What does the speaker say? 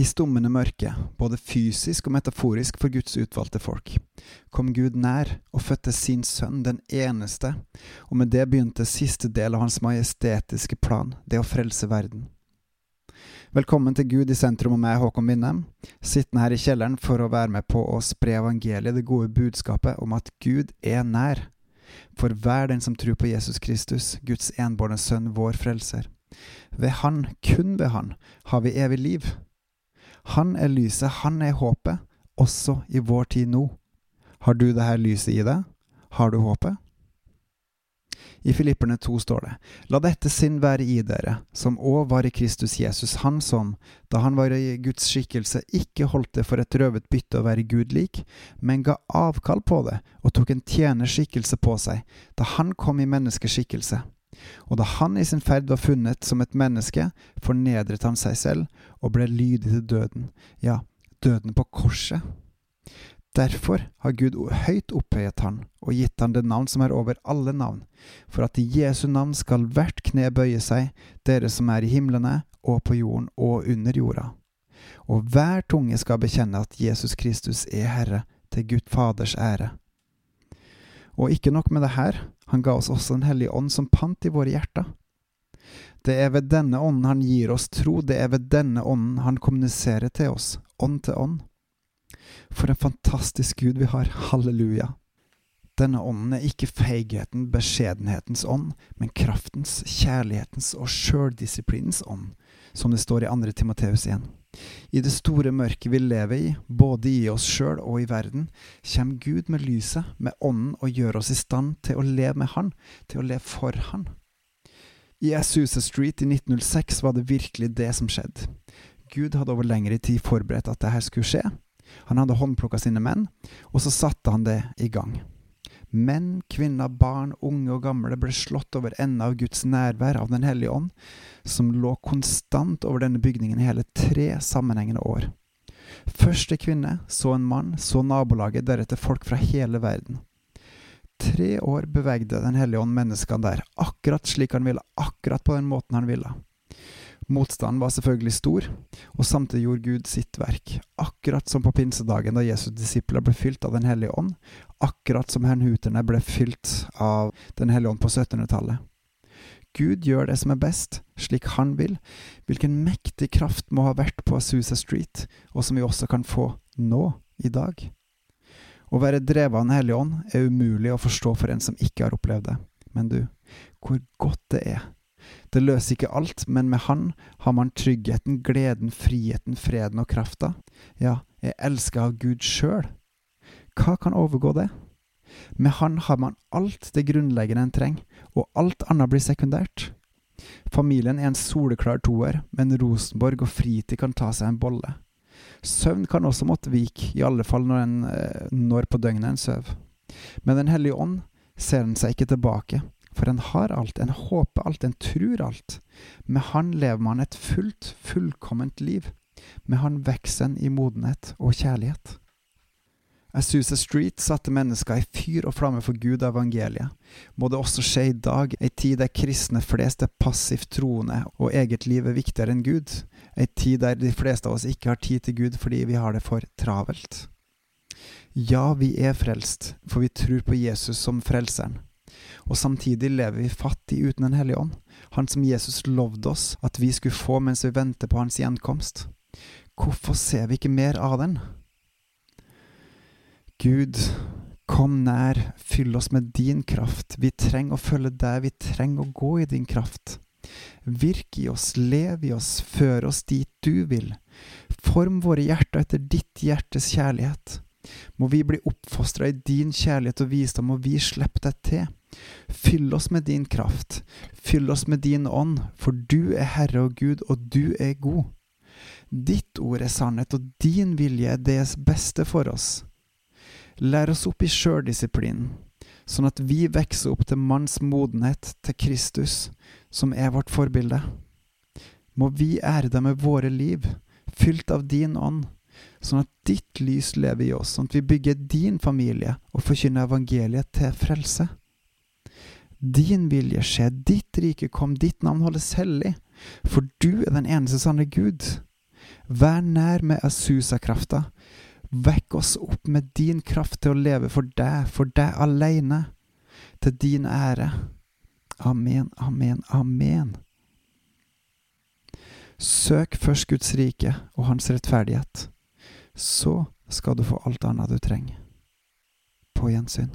I stummende mørke, både fysisk og metaforisk for Guds utvalgte folk, kom Gud nær og fødte sin sønn, den eneste, og med det begynte siste del av hans majestetiske plan, det å frelse verden. Velkommen til Gud i sentrum og meg, Håkon Winnem, sittende her i kjelleren for å være med på å spre evangeliet, det gode budskapet om at Gud er nær, for hver den som tror på Jesus Kristus, Guds enbårne sønn, vår frelser. Ved Han, kun ved Han, har vi evig liv han er lyset, han er håpet, også i vår tid nå. Har du det her lyset i deg? Har du håpet? I Filipperne 2 står det, La dette sinn være i dere, som òg var i Kristus Jesus, han som, da han var i Guds skikkelse, ikke holdt det for et røvet bytte å være Gud lik, men ga avkall på det og tok en tjenerskikkelse på seg, da han kom i menneskeskikkelse. Og da han i sin ferd var funnet som et menneske, fornedret han seg selv og ble lydig til døden, ja, døden på korset. Derfor har Gud høyt opphøyet han og gitt han det navn som er over alle navn, for at i Jesu navn skal hvert kne bøye seg, dere som er i himlene og på jorden og under jorda. Og hver tunge skal bekjenne at Jesus Kristus er Herre, til Gud Faders ære. Og ikke nok med det her, han ga oss også Den hellige ånd som pant i våre hjerter. Det er ved denne ånden han gir oss tro, det er ved denne ånden han kommuniserer til oss, ånd til ånd. For en fantastisk Gud vi har, halleluja. Denne ånden er ikke feigheten, beskjedenhetens ånd, men kraftens, kjærlighetens og sjøldisiplinens ånd, som det står i 2. Timoteus 1. I det store mørket vi lever i, både i oss sjøl og i verden, kommer Gud med lyset, med ånden, og gjør oss i stand til å leve med Han, til å leve for Han. I Azusa Street i 1906 var det virkelig det som skjedde. Gud hadde over lengre tid forberedt at dette skulle skje. Han hadde håndplukka sine menn, og så satte han det i gang. Menn, kvinner, barn, unge og gamle ble slått over ende av Guds nærvær av Den hellige ånd, som lå konstant over denne bygningen i hele tre sammenhengende år. Først en kvinne, så en mann, så nabolaget, deretter folk fra hele verden. Tre år bevegde Den hellige ånd menneskene der, akkurat slik han ville, akkurat på den måten han ville. Motstanden var selvfølgelig stor, og samtidig gjorde Gud sitt verk, akkurat som på pinsedagen da Jesus' disipler ble fylt av Den hellige ånd, akkurat som hernhuterne ble fylt av Den hellige ånd på 1700-tallet. Gud gjør det som er best, slik han vil. Hvilken mektig kraft må ha vært på Azusa Street, og som vi også kan få nå, i dag. Å være drevet av Den hellige ånd er umulig å forstå for en som ikke har opplevd det. Men du, hvor godt det er det løser ikke alt, men med Han har man tryggheten, gleden, friheten, freden og krafta. Ja, jeg elsker av Gud sjøl. Hva kan overgå det? Med Han har man alt det grunnleggende en trenger, og alt annet blir sekundært. Familien er en soleklar toer, men Rosenborg og fritid kan ta seg en bolle. Søvn kan også måtte vike, i alle fall når, en, eh, når på døgnet en sover. Med Den hellige ånd ser en seg ikke tilbake, for en har alt, en håper alt, en tror alt. Med Han lever man et fullt, fullkomment liv. Med Han vokser en i modenhet og kjærlighet. Azusa Street satte mennesker i fyr og flamme for Gud og evangeliet. Må det også skje i dag, ei tid der kristne flest er passivt troende og eget liv er viktigere enn Gud. Ei tid der de fleste av oss ikke har tid til Gud fordi vi har det for travelt. Ja, vi er frelst, for vi tror på Jesus som frelseren og samtidig lever vi fattig uten Den hellige ånd, Han som Jesus lovde oss at vi skulle få mens vi venter på Hans gjenkomst. Hvorfor ser vi ikke mer av den? Gud, kom nær, fyll oss med din kraft. Vi trenger å følge deg, vi trenger å gå i din kraft. Virk i oss, lev i oss, før oss dit du vil. Form våre hjerter etter ditt hjertes kjærlighet. Må vi bli oppfostra i din kjærlighet og visdom, og vi slippe deg til. Fyll oss med din kraft, fyll oss med din ånd, for du er Herre og Gud, og du er god. Ditt ord er sannhet, og din vilje er det beste for oss. Lær oss opp i sjøldisiplinen, sånn at vi vokser opp til manns modenhet, til Kristus, som er vårt forbilde. Må vi ære deg med våre liv, fylt av din ånd, sånn at ditt lys lever i oss, sånn at vi bygger din familie og forkynner evangeliet til frelse. Din vilje skje, ditt rike kom, ditt navn holdes hellig, for du er den eneste sanne Gud. Vær nær med Asusa-krafta. Vekk oss opp med din kraft til å leve for deg, for deg aleine, til din ære. Amen, amen, amen. Søk først Guds rike og Hans rettferdighet. Så skal du få alt annet du trenger. På gjensyn.